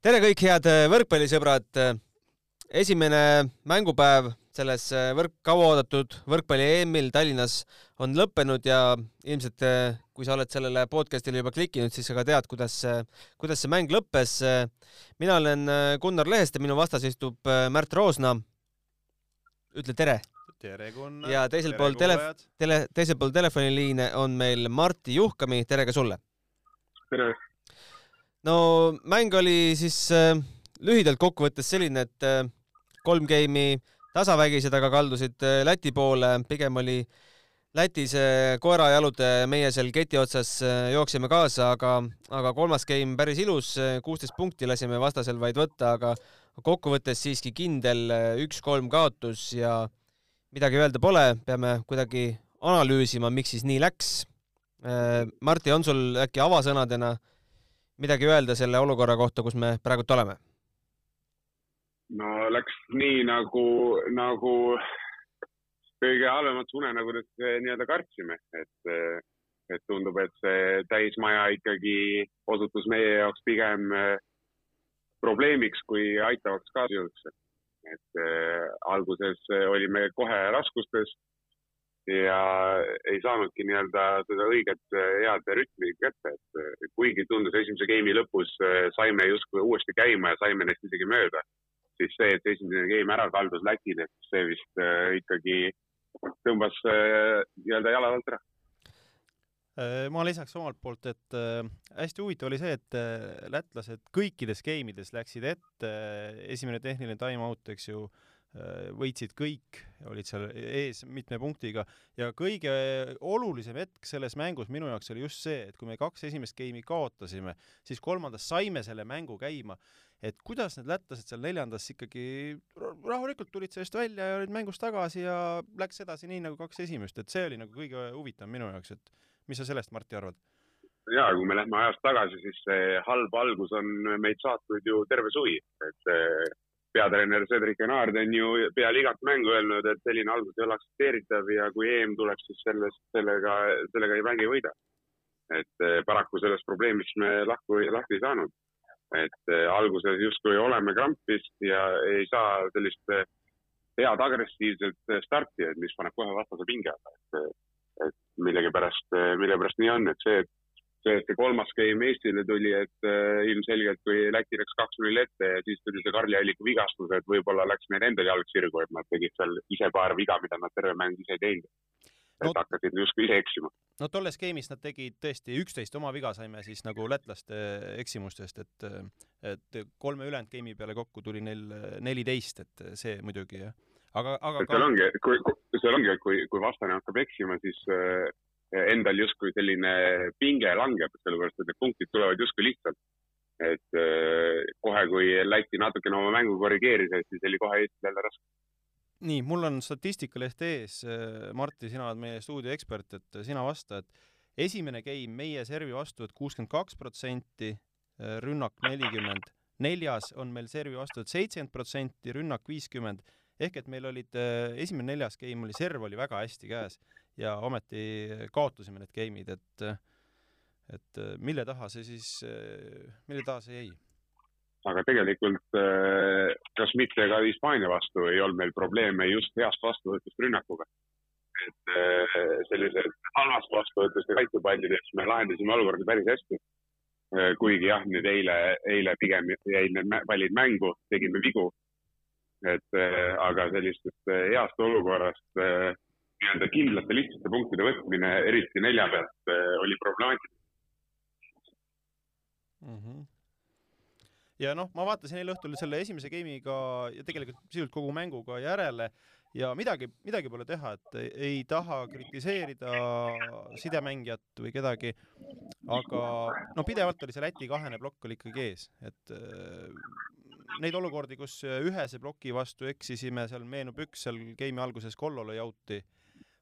tere kõik head äh, võrkpallisõbrad. esimene mängupäev selles äh, võrk, kauaoodatud võrkpalli EM-il Tallinnas on lõppenud ja ilmselt äh, kui sa oled sellele podcast'ile juba klikkinud, siis sa ka tead, kuidas, kuidas see mäng lõppes. mina olen Gunnar Lehest ja minu vastas istub Märt Roosna. ütle tere. tere, Gunnar. ja teisel pool tele, tele, teisel pool telefoniliine on meil Martti Juhkami, tere ka sulle. tere no mäng oli siis äh, lühidalt kokkuvõttes selline, et äh, kolm geimi tasavägised aga kaldusid äh, Läti poole, pigem oli Läti see koerajalude, meie seal keti otsas äh, jooksime kaasa, aga, aga kolmas game päris ilus, äh, kuusteist punkti lasime vastasel vaid võtta, aga kokkuvõttes siiski kindel äh, üks-kolm kaotus ja midagi öelda pole, peame kuidagi analüüsima, miks siis nii läks. Martti, on sul äkki avasõnadena äh, midagi öelda selle olukorra kohta, kus me praegult oleme? no läks nii nagu, nagu kõige halvemat unenägudest eh, nii-öelda kartsime, et, eh, et tundub, et see täismaja ikkagi osutus meie jaoks pigem eh, probleemiks kui aitavaks kaasjõuks. et äh, alguses olime kohe raskustes ja ei saanudki nii-öelda seda õiget head rütmi kätte, et kuigi tundus esimese game'i lõpus äh, saime justkui uuesti käima ja saime neist isegi mööda, siis see, et esimene game ära kaldus Lätile, see vist äh, ikkagi tõmbas nii-öelda jalad alt ära. Ma lisaks omalt poolt, et hästi huvitav oli see, et lätlased kõikides game ides läksid ette esimene tehniline time out, eks ju Äh, võitsid kõik, olid seal ees mitme punktiga ja kõige olulisem hetk selles mängus minu jaoks oli just see, et kui me kaks esimest geimi kaotasime, siis kolmandas saime selle mängu käima. et kuidas need lätlased seal neljandas ikkagi rahulikult tulid sellest välja ja olid mängus tagasi ja läks edasi nii nagu kaks esimest, et see oli nagu kõige huvitavam minu jaoks, et mis sa sellest, Martti, arvad? ja kui me lähme ajas tagasi, siis see halb algus on meid saatnud ju terve suvi, et peatreener Cedric Enard on ju peale igat mängu öelnud, et selline algus ei ole aktsepteeritav ja kui EM tuleks, siis sellest, sellega, sellega ei mängi võida. et eh, paraku sellest probleemist me lahku, lahti ei saanud. et eh, alguses justkui oleme krampis ja ei saa sellist eh, head agressiivset starti, et mis paneb kohe vastase pinge alla, et, et millegipärast, millegipärast nii on, et see, et see, et see kolmas game Eestile tuli, et äh, ilmselgelt kui Läti läks kaks-null ette ja siis tuli see Karli Alliku vigastus, et võib-olla läks neil endal jalg sirgu, et nad tegid seal ise paar viga, mida nad terve mäng ise ei teinud. et no, hakkasid justkui ise eksima. no tolles game'is nad tegid tõesti üksteist oma viga saime siis nagu lätlaste eksimustest, et, et kolme ülejäänud game'i peale kokku tuli neil neliteist, et see muidugi jah. aga, aga. seal ongi, kui, seal ongi, et kui, kui vastane hakkab eksima, siis äh, endal justkui selline pinge langeb, sellepärast et need punktid tulevad justkui lihtsalt. et äh, kohe, kui Läti natukene oma mängu korrigeeris, siis oli kohe Eestil jälle raske. nii, mul on statistikaleht ees. Äh, Martti, sina oled meie stuudio ekspert, et sina vasta, et esimene game meie servi vastu, et kuuskümmend kaks protsenti, äh, rünnak nelikümmend, neljas on meil servi vastu, et seitsekümmend protsenti, rünnak viiskümmend ehk et meil olid, esimene neljas game oli, serv oli väga hästi käes ja ometi kaotasime need game'id, et et mille taha see siis, mille taha see jäi? aga tegelikult kas mitte ka Hispaania vastu ei olnud meil probleeme just heast vastuvõtust rünnakuga. et sellised halvast vastuvõtust ja kaitsepallides me lahendasime olukorda päris hästi. kuigi jah, nüüd eile, eile pigem jäid need pallid mängu, tegime vigu. et aga sellisest heast olukorrast nii-öelda kindlate lihtsate punktide võtmine, eriti nelja pealt, eh, oli problemaatiline mm. -hmm ja noh, ma vaatasin eile õhtul selle esimese game'iga ja tegelikult sisuliselt kogu mänguga järele ja midagi, midagi pole teha, et ei taha kritiseerida sidemängijat või kedagi, aga no pidevalt oli see Läti kahene plokk oli ikkagi ees, et äh, neid olukordi, kus ühese ploki vastu eksisime, seal meenub üks seal game'i alguses Kollole jauti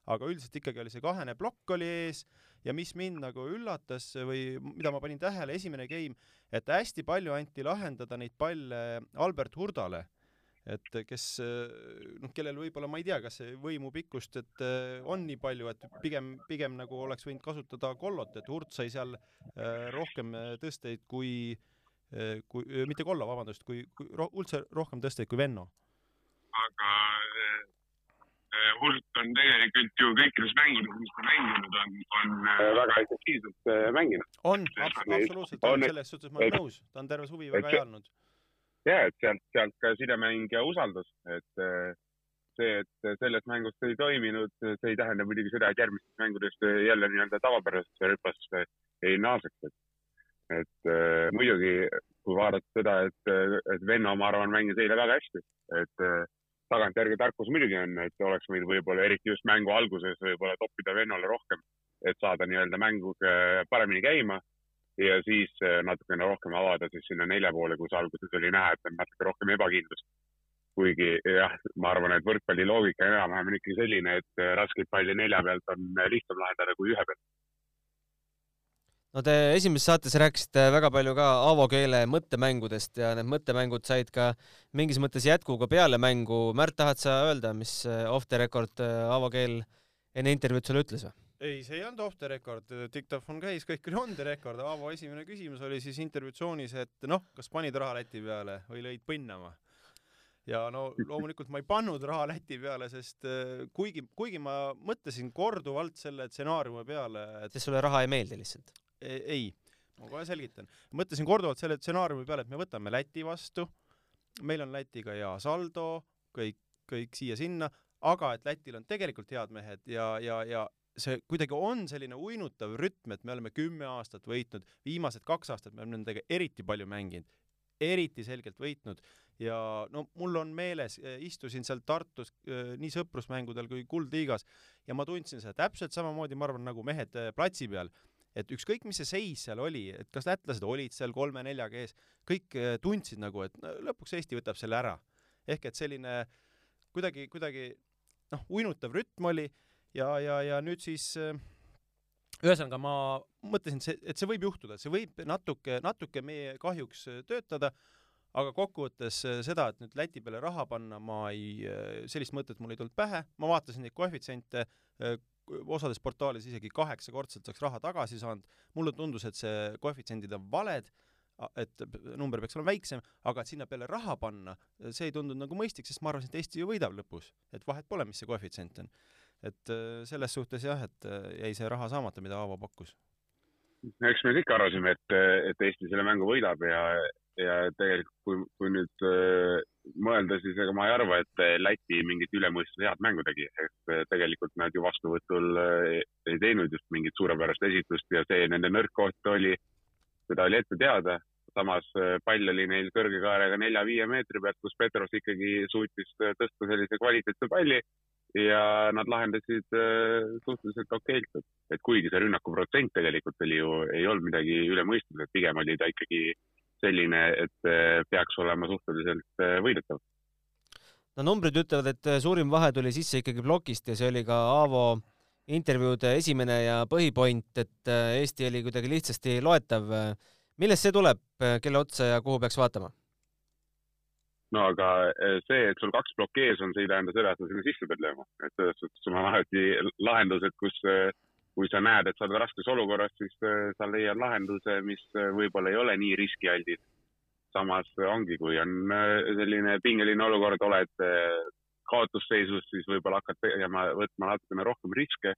aga üldiselt ikkagi oli see kahene plokk oli ees ja mis mind nagu üllatas või mida ma panin tähele, esimene game, et hästi palju anti lahendada neid palle Albert Hurdale et kes noh, kellel võib-olla ma ei tea, kas see võimupikkust, et on nii palju, et pigem, pigem nagu oleks võinud kasutada kollot, et Hurt sai seal rohkem tõsteid kui kui mitte Kollo, vabandust, kui, kui üldse rohkem tõsteid kui Venno. aga äh, Hult on tegelikult ju kõikides mängudes, mis ta mänginud on, on äh, väga efektiivselt äh, mänginud. on, absoluutselt, on, selles suhtes ma olen nõus, ta on terve suvi väga hea olnud. ja, et sealt, sealt ka sidemäng ja usaldus, et äh, see, et selles mängus ei toiminud, see ei tähenda muidugi seda, et järgmistes mängudes jälle nii-öelda tavapärasesse hüppesse ei naaseks, et et äh, muidugi, kui vaadata seda, et, et Venno, ma arvan, mängis eile väga hästi, et äh, tagantjärgi tarkus muidugi on, et oleks võinud võib-olla eriti just mängu alguses võib-olla toppida Vennole rohkem, et saada nii-öelda mängu paremini käima ja siis äh, natukene rohkem avada siis sinna nelja poole, kus alguses oli näha, et on natuke rohkem ebakindlust kuigi jah, ma arvan, et võrkpalli loogika enam-vähem on ikkagi selline, et äh, raskeid palle nelja pealt on äh, lihtsam lahendada kui ühe pealt. No te esimeses saates rääkisite väga palju ka Aavo keele mõttemängudest ja need mõttemängud said ka mingis mõttes jätkuga peale mängu. Märt, tahad sa öelda, mis äh, off the record Aavo keel enne intervjuud sulle ütles või? ei, see ei olnud off the record, diktofon käis, kõik oli on the record. Aavo esimene küsimus oli siis intervjuutsoonis, et noh, kas panid raha lati peale või lõid põnnama ja no loomulikult ma ei pannud raha Läti peale, sest äh, kuigi, kuigi ma mõtlesin korduvalt selle stsenaariumi peale et.... sest sulle raha ei meeldi lihtsalt? Ei, ma kohe selgitan. mõtlesin korduvalt selle stsenaariumi peale, et me võtame Läti vastu, meil on Lätiga hea saldo, kõik, kõik siia-sinna, aga et Lätil on tegelikult head mehed ja, ja, ja see kuidagi on selline uinutav rütm, et me oleme kümme aastat võitnud, viimased kaks aastat me oleme nendega eriti palju mänginud, eriti selgelt võitnud. Ja no mul on meeles, istusin seal Tartus eh, nii sõprusmängudel kui Kuldliigas ja ma tundsin seda täpselt samamoodi, ma arvan, nagu mehed eh, platsi peal, et ükskõik, mis see seis seal oli, et kas lätlased olid seal kolme-neljaga ees, kõik tundsid nagu, et no, lõpuks Eesti võtab selle ära. ehk et selline kuidagi, kuidagi noh, uinutav rütm oli ja, ja, ja nüüd siis ühesõnaga ma mõtlesin, et see, et see võib juhtuda, et see võib natuke, natuke meie kahjuks töötada aga kokkuvõttes äh, seda, et nüüd Läti peale raha panna, ma ei, äh, sellist mõtet mul ei tulnud pähe, ma vaatasin neid koefitsiente, äh, osades portaalides isegi kaheksakordselt saaks raha tagasi saanud, mulle tundus, et see koefitsiendid on valed, et number peaks olema väiksem, aga et sinna peale raha panna, see ei tundunud nagu mõistlik, sest ma arvasin, et Eesti ju võidab lõpus, et vahet pole, mis see koefitsient on. et selles suhtes jah, et jäi see raha saamata, mida Aavo pakkus. Eks me kõik arvasime, et, et Eesti selle mängu võidab ja, ja tegelikult kui, kui nüüd äh, mõelda, siis ega ma ei arva, et Läti mingit ülemõistuse head mängu tegi, et äh, tegelikult nad ju vastuvõtul äh, ei teinud just mingit suurepärast esitust ja see nende nõrk koht oli, seda oli ette teada. samas äh, pall oli neil kõrge kaarega nelja-viie meetri pealt, kus Petros ikkagi suutis äh, tõsta sellise kvaliteetse palli ja nad lahendasid äh, suhteliselt okeilt, et, kuigi see rünnaku protsent tegelikult oli ju, ei olnud midagi üle mõistuse, pigem oli ta ikkagi selline, et äh, peaks olema suhteliselt äh, võidetav. no numbrid ütlevad, et suurim vahe tuli sisse ikkagi plokist ja see oli ka Aavo intervjuude esimene ja põhipoint, et Eesti oli kuidagi lihtsasti loetav. millest see tuleb, kelle otsa ja kuhu peaks vaatama? no aga see, et sul kaks plokki ees on, see ei tähenda seda, et sa sinna sisse pead lööma, et selles suhtes sul on alati lahendused, kus kui sa näed, et sa oled raskes olukorras, siis äh, sa leiad lahenduse, mis äh, võib-olla ei ole nii riskialdis. samas ongi, kui on äh, selline pingeline olukord, oled kaotusseisus, siis võib-olla hakkad tegema, võtma natukene rohkem riske.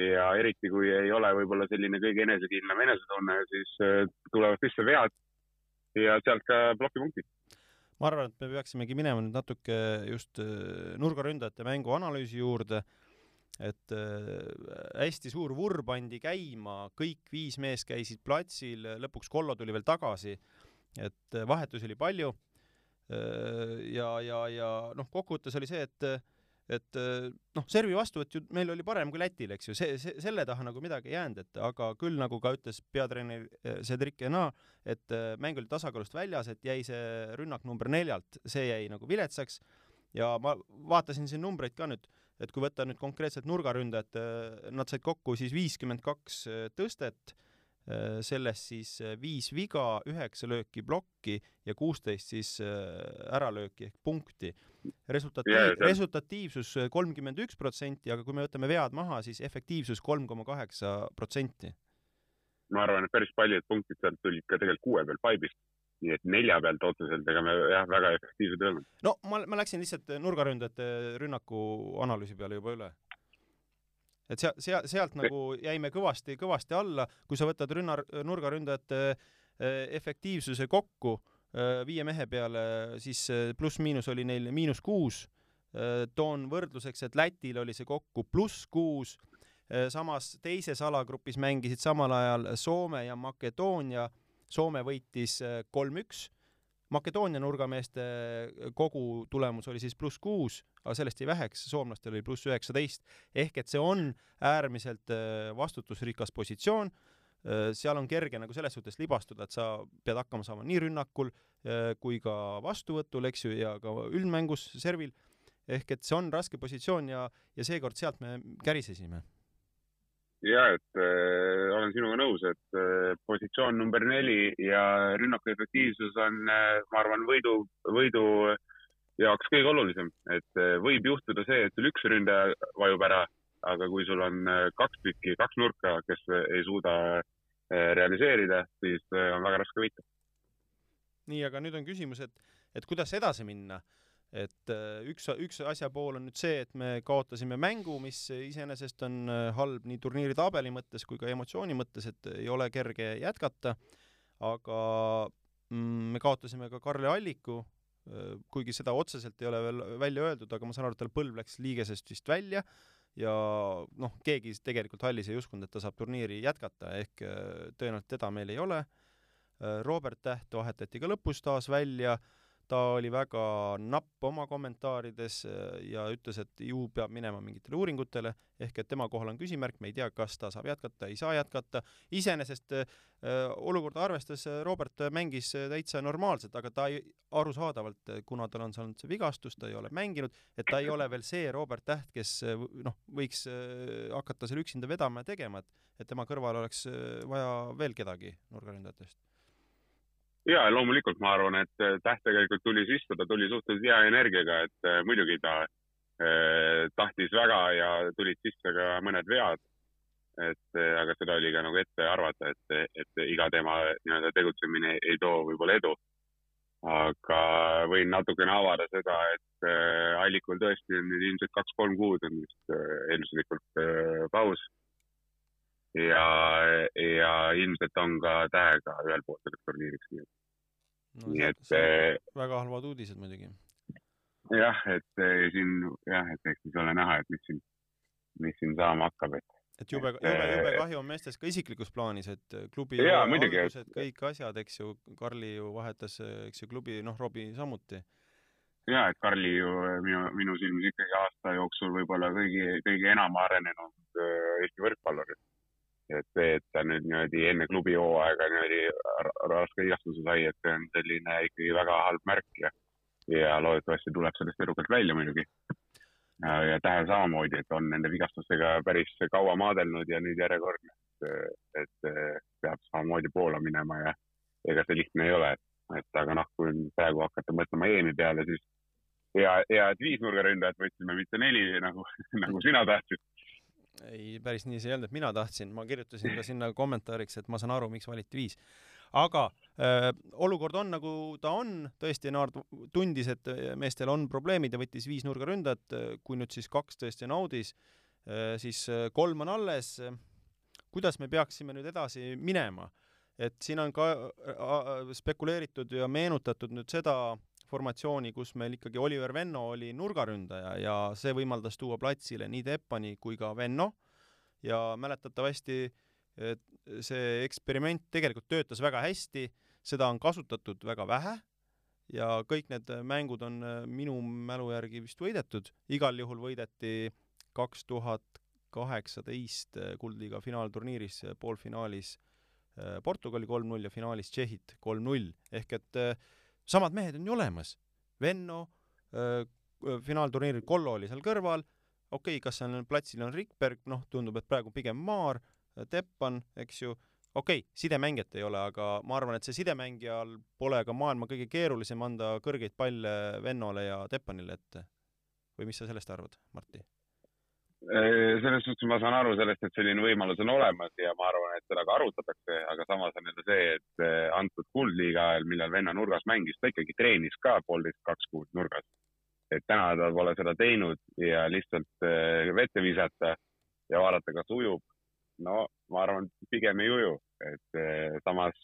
Ja eriti, kui ei ole võib-olla selline kõige enesekindlam enesetunne, siis tulevad sisse vead ja sealt ka plokipunktid ma arvan, et me peaksimegi minema nüüd natuke just nurgaründajate mängu analüüsi juurde et äh, hästi suur vurr pandi käima, kõik viis meest käisid platsil, lõpuks Kollo tuli veel tagasi, et äh, vahetusi oli palju äh,. ja, ja, ja noh, kokkuvõttes oli see, et et noh, servi vastuvõtt ju meil oli parem kui Lätil, eks ju, see, see, selle taha nagu midagi ei jäänud, et aga küll nagu ka ütles peatreener Cedric Ena, et mäng oli tasakaalust väljas, et jäi see rünnak number neljalt, see jäi nagu viletsaks ja ma vaatasin siin numbreid ka nüüd et kui võtta nüüd konkreetselt nurgaründajad, äh, nad said kokku siis viiskümmend kaks äh, tõstet, äh, sellest siis viis viga, üheksa lööki plokki ja kuusteist siis äralööki ehk punkti. resultatiiv resultatiivsus kolmkümmend üks protsenti, aga kui me võtame vead maha, siis efektiivsus kolm koma kaheksa protsenti. ma arvan, et päris paljud punktid sealt tulid ka tegelikult kuue peal paibist nii et nelja pealt otseselt, ega me jah, väga efektiivsed ei olnud. no ma, ma läksin lihtsalt nurgaründajate rünnaku analüüsi peale juba üle. et sea-, sea-, sealt nagu jäime kõvasti, kõvasti alla, kui sa võtad rünna, nurgaründajate eh, efektiivsuse kokku viie mehe peale, siis pluss-miinus oli neil miinus kuus. Toon võrdluseks, et Lätil oli see kokku pluss kuus, samas teises alagrupis mängisid samal ajal Soome ja Makedoonia Soome võitis äh, kolm-üks. Makedoonia nurgameeste äh, kogu tulemus oli siis pluss kuus, aga sellest jäi väheks, soomlastel oli pluss üheksateist. ehk et see on äärmiselt äh, vastutusrikas positsioon. seal on kerge nagu selles suhtes libastuda, et sa pead hakkama saama nii rünnakul kui ka vastuvõtul, eks ju, ja ka üldmängus servil. ehk et see on raske positsioon ja, ja seekord sealt me kärisesime ja et äh, olen sinuga nõus, et äh, positsioon number neli ja rünnaku efektiivsus on äh,, ma arvan, võidu, võidu jaoks kõige olulisem, et äh, võib juhtuda see, et sul üks ründaja vajub ära, aga kui sul on äh, kaks tükki, kaks nurka, kes äh, ei suuda äh, realiseerida, siis äh, on väga raske võita. nii, aga nüüd on küsimus, et, et kuidas edasi minna et äh, üks, üks asja pool on nüüd see, et me kaotasime mängu, mis iseenesest on äh, halb nii turniiri tabeli mõttes kui ka emotsiooni mõttes, et ei ole kerge jätkata, aga mm, me kaotasime ka Karli Alliku, äh, kuigi seda otseselt ei ole veel välja öeldud, aga ma saan aru, et tal põlv läks liigesest vist välja. Ja noh, keegi tegelikult hallis ei uskunud, et ta saab turniiri jätkata, ehk tõenäoliselt teda meil ei ole. Robert Täht vahetati ka lõpus taas välja ta oli väga napp oma kommentaarides äh, ja ütles, et ju peab minema mingitele uuringutele, ehk et tema kohal on küsimärk, me ei tea, kas ta saab jätkata, ei saa jätkata. iseenesest äh, olukorda arvestades äh, Robert mängis täitsa normaalselt, aga ta ei, arusaadavalt, kuna tal on saanud see vigastus, ta ei ole mänginud, et ta ei ole veel see Robert Täht, kes noh, võiks hakata seal üksinda vedama ja tegema, et, et tema kõrval oleks vaja veel kedagi nurgaründajatest ja loomulikult ma arvan, et äh, Täht tegelikult tuli sisse, ta tuli suhteliselt hea energiaga, et äh, muidugi ta eh, tahtis väga ja tulid sisse ka mõned vead. et aga seda oli ka nagu ette arvata, et, et iga tema nii-öelda tegutsemine ei too võib-olla edu. aga võin natukene avada seda, et Allikul tõesti on nüüd ilmselt kaks-kolm kuud on vist eelduslikult paus ja, ja ilmselt on ka tähega ühel pool selleks turniiriks, nii et no,. nii et see... väga halvad uudised muidugi. jah, et eh, siin jah, et eks siis ole näha, et mis siin, mis siin saama hakkab, et. et jube, jube, jube kahju on meestest ka isiklikus plaanis, et klubi jaa, muidugi, kõik asjad, eks ju, Karli ju vahetas, eks ju, klubi, noh, Robbie samuti ja et Karli ju minu, minu silmis ikkagi aasta jooksul võib-olla kõigi, kõige enam arenenud Eesti võrkpallur et see, et ta nüüd niimoodi enne klubi hooaega niimoodi raske vigastuse sai, et see on selline ikkagi väga halb märk ja, ja loodetavasti tuleb sellest edukalt välja muidugi. ja Tähe samamoodi, et on nende vigastustega päris kaua maadelnud ja nüüd järjekordne, et, et peab samamoodi Poola minema ja ega see lihtne ei ole, et aga noh, kui praegu hakata mõtlema EM-i peale, siis hea, hea, et viis nurgaründajat võtsime, mitte neli, nagu, nagu sina tahtsid ei, päris nii see ei olnud, et mina tahtsin, ma kirjutasin ka sinna kommentaariks, et ma saan aru, miks valiti viis. aga äh, olukord on nagu ta on, tõesti, Naard tundis, et meestel on probleemid ja võttis viis nurgaründajat, kui nüüd siis kaks tõesti naudis äh,, siis äh, kolm on alles. kuidas me peaksime nüüd edasi minema? et siin on ka äh, spekuleeritud ja meenutatud nüüd seda formatsiooni, kus meil ikkagi Oliver Venno oli nurgaründaja ja see võimaldas tuua platsile nii Teppani kui ka Venno. Ja mäletatavasti see eksperiment tegelikult töötas väga hästi, seda on kasutatud väga vähe ja kõik need mängud on minu mälu järgi vist võidetud, igal juhul võideti kaks tuhat kaheksateist Kuldliiga finaalturniiris poolfinaalis Portugali kolm-null ja finaalis Tšehhit kolm-null ehk et äh, samad mehed on ju olemas. Venno äh,, finaalturniiril Kollo oli seal kõrval, okei okay,, kas seal platsil on Rikberg, noh, tundub, et praegu pigem Maar, Teppan, eks ju, okei okay,, sidemängijat ei ole, aga ma arvan, et see sidemängijal pole ka maailma kõige keerulisem anda kõrgeid palle Vennole ja Teppanile ette. või mis sa sellest arvad, Martti? Selles suhtes ma saan aru sellest, et selline võimalus on olemas ja ma arvan, et seda ka arutatakse, aga samas on jälle see, et antud kuldliiga ajal, millal venna nurgas mängis, ta ikkagi treenis ka poolteist, kaks kuud nurgas. et täna ta pole seda teinud ja lihtsalt vette visata ja vaadata, kas ujub. no ma arvan, pigem ei uju, et samas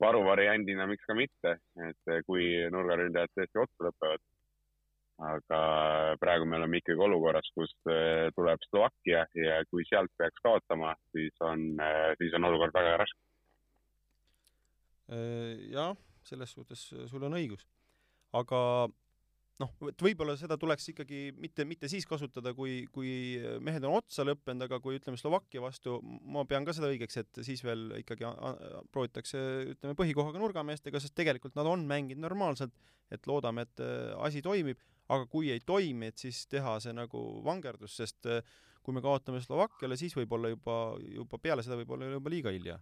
varuvariandina miks ka mitte, et kui nurgaründajad tõesti otsa lõpevad. Aga praegu me oleme ikkagi olukorras, kus eh, tuleb Slovakkia ja kui sealt peaks kaotama, siis on, eh, siis on olukord väga raske. Eh, jah, selles suhtes sul on õigus, aga noh, et võib-olla seda tuleks ikkagi mitte, mitte siis kasutada, kui, kui mehed on otsa lõppenud, aga kui ütleme Slovakkia vastu, ma pean ka seda õigeks, et siis veel ikkagi proovitakse, ütleme, põhikohaga nurgameestega, sest tegelikult nad on mänginud normaalselt, et loodame, et asi toimib, aga kui ei toimi, et siis teha see nagu vangerdus, sest äh, kui me kaotame Slovakkiale, siis võib-olla juba, juba peale seda võib olla juba liiga hilja.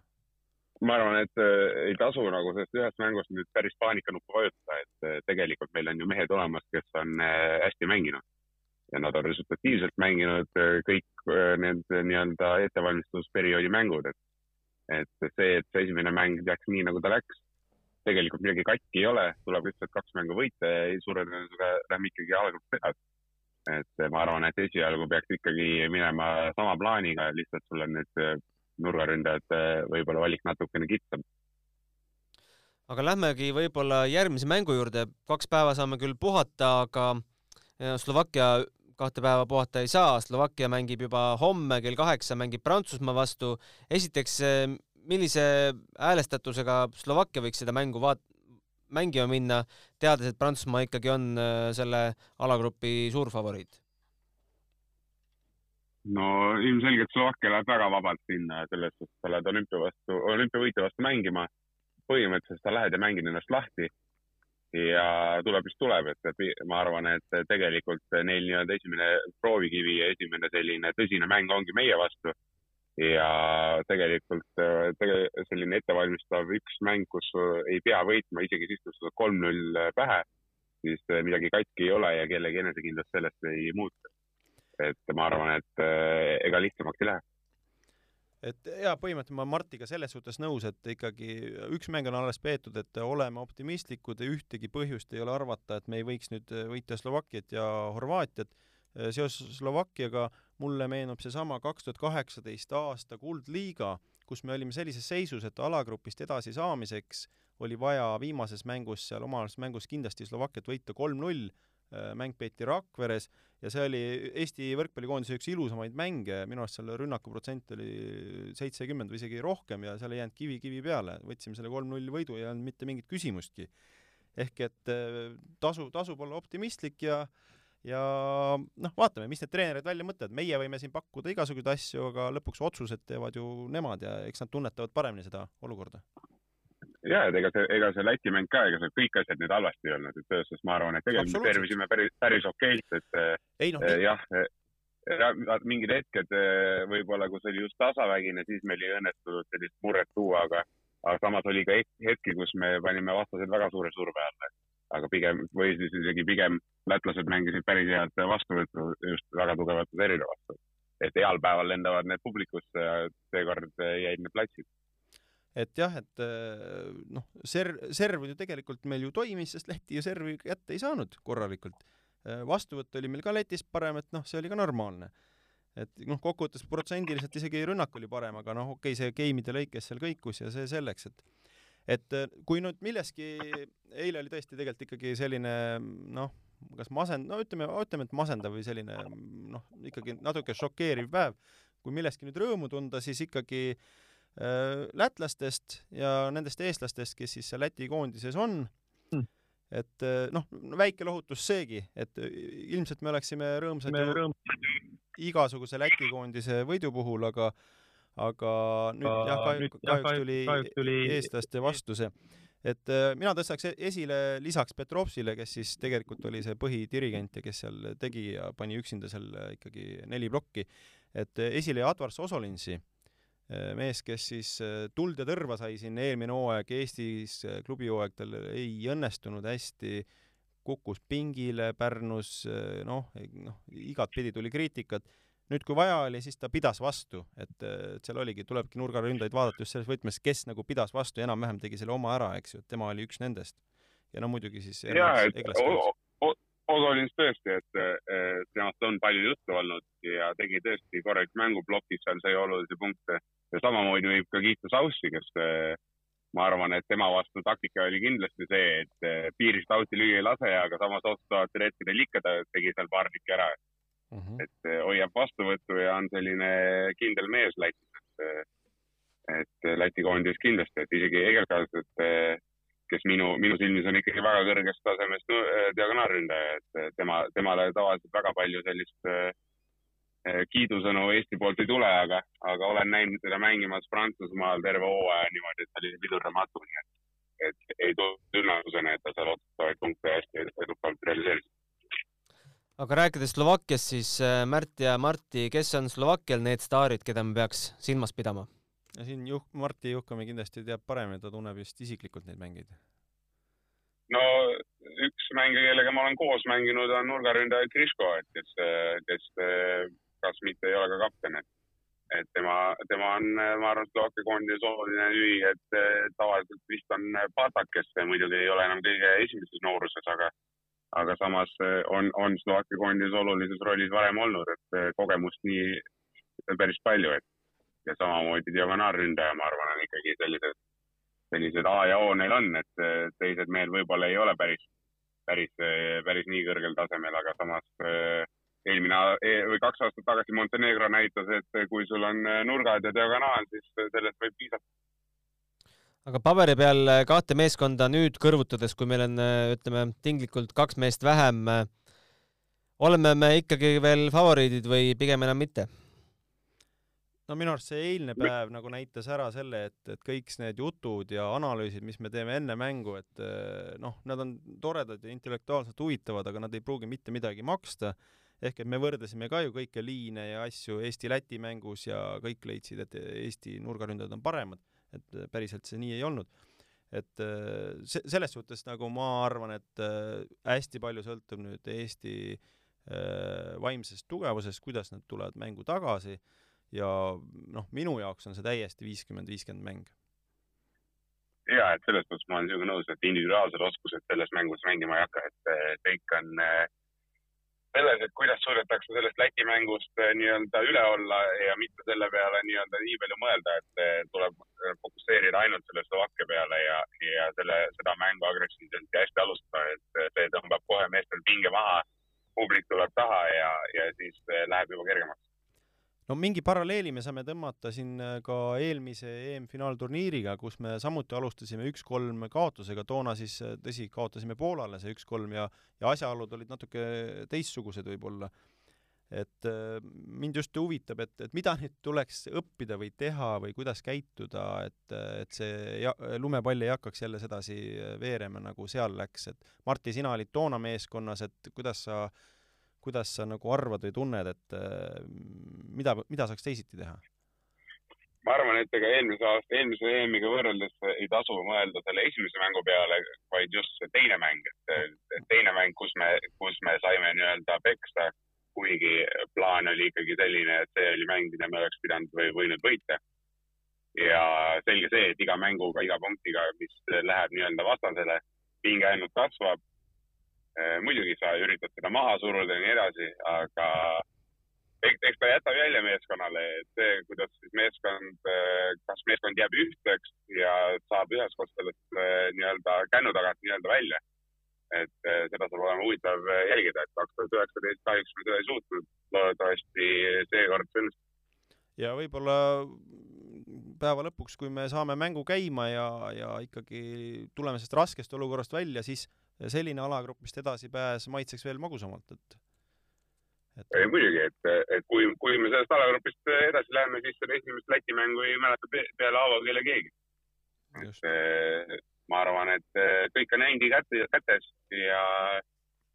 Ma arvan, et äh, ei tasu nagu sellest ühest mängust nüüd päris paanikanuppu vajutada, et äh, tegelikult meil on ju mehed olemas, kes on äh, hästi mänginud. Ja nad on resultatiivselt mänginud kõik need nii-öelda ettevalmistusperioodi mängud, et et see, et see esimene mäng läks nii, nagu ta läks, tegelikult midagi katki ei ole, tuleb lihtsalt kaks mängu võita ja suure tõenäosusega lähme ikkagi algul pead. et ma arvan, et esialgu peaks ikkagi minema sama plaaniga, lihtsalt sul on nüüd nurgaründajate võib-olla valik natukene kitsam. aga lähmegi võib-olla järgmise mängu juurde, kaks päeva saame küll puhata, aga Slovakkia kahte päeva puhata ei saa, Slovakkia mängib juba homme kell kaheksa, mängib Prantsusmaa vastu. esiteks, millise häälestatusega Slovakkia võiks seda mängu vaat-, mängima minna, teades, et Prantsusmaa ikkagi on äh, selle alagrupi suurfavoriit? no ilmselgelt Slovakkia läheb väga vabalt sinna, selles suhtes sa lähed olümpia vastu, olümpiavõitja vastu mängima. põhimõtteliselt sa lähed ja mängid ennast lahti ja tuleb, mis tuleb, et, ma arvan, et tegelikult neil nii-öelda esimene proovikivi ja esimene selline tõsine mäng ongi meie vastu. Ja tegelikult tege, selline ettevalmistav üks mäng, kus ei pea võitma, isegi siis, kui sul on kolm-null pähe, siis midagi katki ei ole ja kellegi enesekindlust sellest ei muutu et ma arvan, et äh, ega lihtsamaks ei lähe et jaa, põhimõtteliselt ma Martiga selles suhtes nõus, et ikkagi üks mäng on alles peetud, et oleme optimistlikud ja ühtegi põhjust ei ole arvata, et me ei võiks nüüd võita Slovakkiat ja Horvaatiat. seoses Slovakkiaga mulle meenub seesama kaks tuhat kaheksateist aasta Kuldliiga, kus me olime sellises seisus, et alagrupist edasi saamiseks oli vaja viimases mängus seal omavahelises mängus kindlasti Slovakkiat võita kolm-null Äh, mäng peeti Rakveres ja see oli Eesti võrkpallikoondise üks ilusamaid mänge, minu arust seal rünnaku protsent oli seitsekümmend või isegi rohkem ja seal ei jäänud kivi kivi peale, võtsime selle kolm-null võidu, ei olnud mitte mingit küsimustki. ehk et äh, tasu, tasub olla optimistlik ja ja noh, vaatame, mis need treenerid välja mõtlevad, meie võime siin pakkuda igasuguseid asju, aga lõpuks otsused teevad ju nemad ja eks nad tunnetavad paremini seda olukorda. Ja, et ega see, ega see Läti mäng ka, ega seal kõik asjad nüüd halvasti ei olnud, et selles suhtes ma arvan, et tegelikult me tervisime päris, päris okeilt, et ei, no, eh, jah, eh, mingid hetked eh, võib-olla, kus oli just tasavägine, siis meil ei õnnestunud sellist murret tuua, aga, aga samas oli ka hetki, kus me panime vastased väga suure surve alla. Aga pigem, või siis isegi pigem lätlased mängisid päris head vastuvõttu just väga tugevate serile vastu. et heal päeval lendavad need publikusse ja seekord jäid need platsid et jah, et äh, noh, serv, serv ju tegelikult meil ju toimis, sest Läti ju servi kätte ei saanud korralikult. Äh, vastuvõtt oli meil ka Lätis parem, et noh, see oli ka normaalne. et noh, kokkuvõttes protsendiliselt isegi rünnak oli parem, aga noh, okei okay,, see game'ide lõikes seal kõikus ja see selleks, et et äh, kui nüüd milleski, eile oli tõesti tegelikult ikkagi selline noh, kas masend-, no ütleme, ütleme, et masendav või selline noh, ikkagi natuke šokeeriv päev, kui millestki nüüd rõõmu tunda, siis ikkagi äh, Äh, lätlastest ja nendest eestlastest, kes siis seal Läti koondises on hmm.. et äh, noh, väike lohutus seegi, et äh, ilmselt me oleksime rõõmsad me rõõm... igasuguse Läti koondise võidu puhul, aga aga nüüd uh, jah, kahjuks, kahjuks tuli, kahjuks tuli eestlaste vastu see. et äh, mina tõstaks e-, esile lisaks Petrovsile, kes siis tegelikult oli see põhidirigent ja kes seal tegi ja pani üksinda seal ikkagi neli plokki, et esile Advar Sosolinsi Äh, mees, kes siis äh, tuld ja tõrva sai siin eelmine hooaeg Eestis, äh, klubi hooaeg tal ei õnnestunud hästi, kukkus pingile Pärnus, noh, noh, igatpidi tuli kriitikat, nüüd, kui vaja oli, siis ta pidas vastu, et, et seal oligi, tulebki nurgaründajaid vaadata just selles võtmes, kes nagu pidas vastu ja enam-vähem tegi selle oma ära, eks ju, et tema oli üks nendest. ja no muidugi siis. ja, et Odolis tõesti, et temast on palju juttu olnud ja tegi tõesti korralik mänguplokis seal sai olulisi punkte ja samamoodi võib ka kiita Saussi, kes ma arvan, et tema vastu taktika oli kindlasti see, et piirist out'i lüüa ei lase, aga samas otsustavatel hetkedel ikka ta tegi seal paar tükki ära mm. -hmm. et eh, hoiab vastuvõttu ja on selline kindel mees Lätis, et, eh, et eh, Läti koondis kindlasti, et isegi Egelkas, et kes minu, minu silmis on ikkagi väga kõrgest tasemest no, diagonaalründaja, et tema, temale tavaliselt väga palju sellist kiidusõnu Eesti poolt ei tule, aga, aga olen näinud teda mängimas Prantsusmaal terve hooaja niimoodi, et ta oli pidurdamatu, nii et, et ei tulnud üllatusena, et ta seal otsustavaid punkte hästi edukalt realiseeris aga rääkides Slovakkiast, siis äh, Märt ja Marti, kes on Slovakkial need staarid, keda me peaks silmas pidama? ja siin Juh-, Marti Juhkami kindlasti teab paremini, ta tunneb just isiklikult neid mängijaid. no üks mängija, kellega ma olen koos mänginud, on nurgaründaja Kriško, et kes, kes kas mitte ei ole ka kapten, et et tema, tema on, ma arvan, Slovakkia koondise oluline lüli, et tavaliselt vist on Patak, kes muidugi ei ole enam kõige esimeses nooruses, aga aga samas eh, on, on Slovakkia koondis olulises rollis varem olnud, et eh, kogemust nii päris palju, et ja samamoodi diagonaalründaja, ma arvan, on ikkagi sellised, sellised A ja O neil on, et eh, teised mehed võib-olla ei ole päris, päris, päris nii kõrgel tasemel, aga samas eelmine või kaks aastat tagasi Montenegro näitas, et kui sul on nurgad ja diagonaal, siis sellest võib piisata aga paberi peal äh, kahte meeskonda nüüd kõrvutades, kui meil on, äh, ütleme, tinglikult kaks meest vähem, äh, oleme me ikkagi veel favoriidid või pigem enam mitte? no minu arust see eilne päev nagu näitas ära selle, et, et kõik need jutud ja analüüsid, mis me teeme enne mängu, et noh, nad on toredad ja intellektuaalselt huvitavad, aga nad ei pruugi mitte midagi maksta. ehk et me võrdlesime ka ju kõiki liine ja asju Eesti-Läti mängus ja kõik leidsid, et Eesti nurgaründajad on paremad et äh, päriselt see nii ei olnud. et äh, se-, selles suhtes nagu ma arvan, et äh, hästi palju sõltub nüüd Eesti vaimsest tugevusest, kuidas nad tulevad mängu tagasi ja noh, minu jaoks on see täiesti viiskümmend, viiskümmend mäng. ja et selles mõttes ma olen sinuga nõus, et individuaalsed oskused selles mängus mängima ei hakka, et kõik on äh, selles, et kuidas suudetakse sellest Läti mängust eh, nii-öelda üle olla ja mitte selle peale nii-öelda nii palju mõelda, et eh, tuleb eh, fokusseerida ainult selle Slovakkia peale ja, ja selle, seda mängu agressiivselt ja hästi alustada, et see tõmbab kohe meestel pinge maha, publik tuleb taha ja, ja siis läheb juba kergemaks no mingi paralleeli me saame tõmmata siin äh, ka eelmise EM-finaalturniiriga, kus me samuti alustasime üks-kolm kaotusega, toona siis äh, tõsi, kaotasime Poolale see üks-kolm ja, ja asjaolud olid natuke teistsugused võib-olla. et äh, mind just huvitab, et, et mida nüüd tuleks õppida või teha või kuidas käituda, et, et see ja, lumepall ei hakkaks jälle sedasi veerema, nagu seal läks, et Martti, sina olid toona meeskonnas, et kuidas sa äh, kuidas sa nagu arvad või tunned, et äh, mida, mida saaks teisiti teha? ma arvan, et ega eelmise aasta, eelmise EM-iga võrreldes ei tasu mõelda selle esimese mängu peale, vaid just see teine mäng, et teine mäng, kus me, kus me saime nii-öelda peksta, kuigi plaan oli ikkagi selline, et see oli mäng, mida me oleks pidanud või võinud võita. ja selge see, et iga mänguga, iga punktiga, mis läheb nii-öelda vastasele, pinge ainult kasvab muidugi sa üritad seda maha suruda ja nii edasi, aga eks, eks ta jätab jälje meeskonnale, et see, kuidas siis meeskond, äh, kas meeskond jääb ühtseks ja saab üheskoos sellest äh, nii-öelda kännu tagant nii-öelda välja. et seda saab olema huvitav jälgida, et kaks tuhat üheksateist kahjuks me seda ei suutnud, loodetavasti seekord see õnnestub. ja võib-olla päeva lõpuks, kui me saame mängu käima ja, ja ikkagi tuleme sellest raskest olukorrast välja, siis selline alagrupist edasipääs maitseks veel magusamalt, et et... ei muidugi, et, et kui, kui me sellest alagrupist edasi läheme, siis seda esimest Läti mängu ei mäleta peale haavakeele keegi. et eh, ma arvan, et eh, kõik on endi käte, kätes ja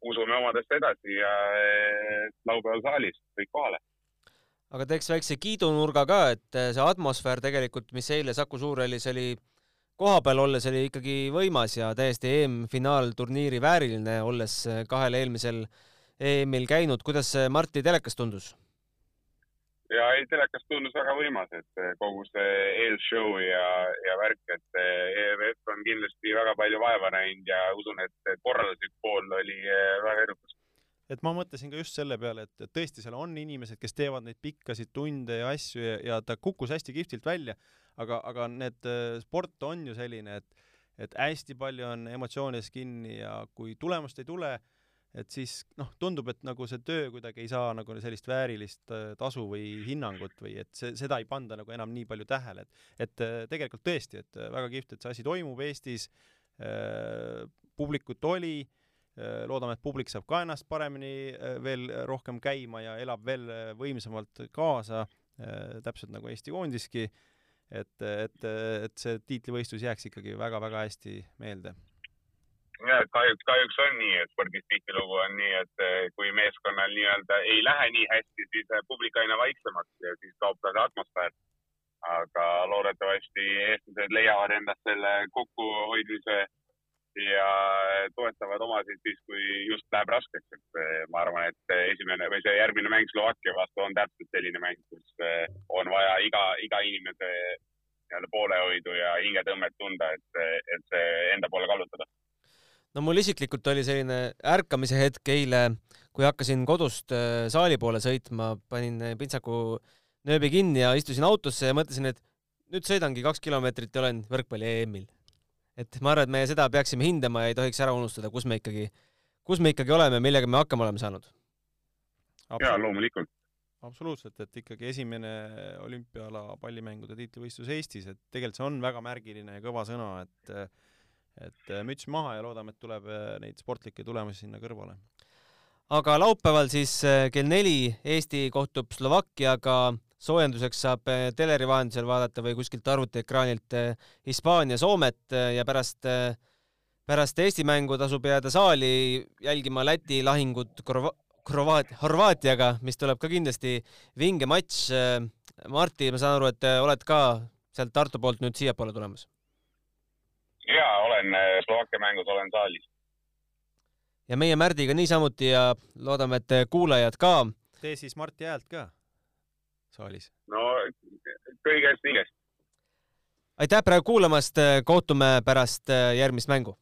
usume omadesse edasi ja eh, laupäeval saalis kõik kohale aga teeks väikse kiidunurga ka, et see atmosfäär tegelikult, mis eile Saku Suurhallis oli kohapeal olles oli ikkagi võimas ja täiesti EM-finaalturniiri vääriline, olles kahel eelmisel EM-il käinud. kuidas see Marti telekas tundus? ja ei, telekas tundus väga võimas, et eh, kogu see eelshow ja, ja värk, et EVF on kindlasti väga palju vaeva näinud ja usun, et korralduslik pool oli väga edukas et ma mõtlesin ka just selle peale, et, et tõesti seal on inimesed, kes teevad neid pikkasid tunde ja asju ja, ja ta kukkus hästi kihvtilt välja, aga, aga need sport on ju selline, et et hästi palju on emotsioonides kinni ja kui tulemust ei tule, et siis noh, tundub, et nagu see töö kuidagi ei saa nagu sellist väärilist äh, tasu või hinnangut või et see, seda ei panda nagu enam nii palju tähele, et et äh, tegelikult tõesti, et äh, väga kihvt, et see asi toimub Eestis, publikut oli, loodame, et publik saab ka ennast paremini veel rohkem käima ja elab veel võimsamalt kaasa, täpselt nagu Eesti koondiski, et, et, et see tiitlivõistlus jääks ikkagi väga-väga hästi meelde ja kahjuks, kahjuks on nii, et spordis tihtilugu on nii, et kui meeskonnal nii-öelda ei lähe nii hästi, siis publik aina vaiksemaks ja siis kaob ka see atmosfäär. aga loodetavasti eestlased leiavad endast selle kokkuhoidmise ja toetavad omasid siis, kui just läheb raskeks, et eh, ma arvan, et esimene või see järgmine mäng Slovakkia vastu on täpselt selline mäng, kus eh, on vaja iga, iga inimese nii-öelda poolehoidu ja hingetõmmet tunda, et, et see enda poole kallutada no mul isiklikult oli selline ärkamise hetk eile, kui hakkasin kodust saali poole sõitma, panin pintsaku nööbi kinni ja istusin autosse ja mõtlesin, et nüüd sõidangi kaks kilomeetrit ja olen võrkpalli EM-il. Et ma arvan, et me seda peaksime hindama ja ei tohiks ära unustada, kus me ikkagi, kus me ikkagi oleme, millega me hakkama oleme saanud. jaa, loomulikult absoluutselt, et ikkagi esimene olümpiaala pallimängude tiitlivõistlus Eestis, et tegelikult see on väga märgiline ja kõva sõna, et et müts maha ja loodame, et tuleb äh, neid sportlikke tulemusi sinna kõrvale. aga laupäeval siis äh, kell neli Eesti kohtub Slovakkiaga, soojenduseks saab teleri vahendusel vaadata või kuskilt arvutiekraanilt Hispaania, Soomet ja pärast pärast Eesti mängu tasub jääda saali jälgima Läti lahingut Korva-, Horvaat-, Horvaatiaga, mis tuleb ka kindlasti vinge matš. Martti, ma saan aru, et oled ka sealt Tartu poolt nüüd siiapoole tulemas jaa, olen Slovakkia mängus, olen saalis. ja meie Märdiga niisamuti ja loodame, et kuulajad ka. tee siis Marti häält ka saalis. no kõigest igest. aitäh praegu kuulamast, kohtume pärast äh, järgmist mängu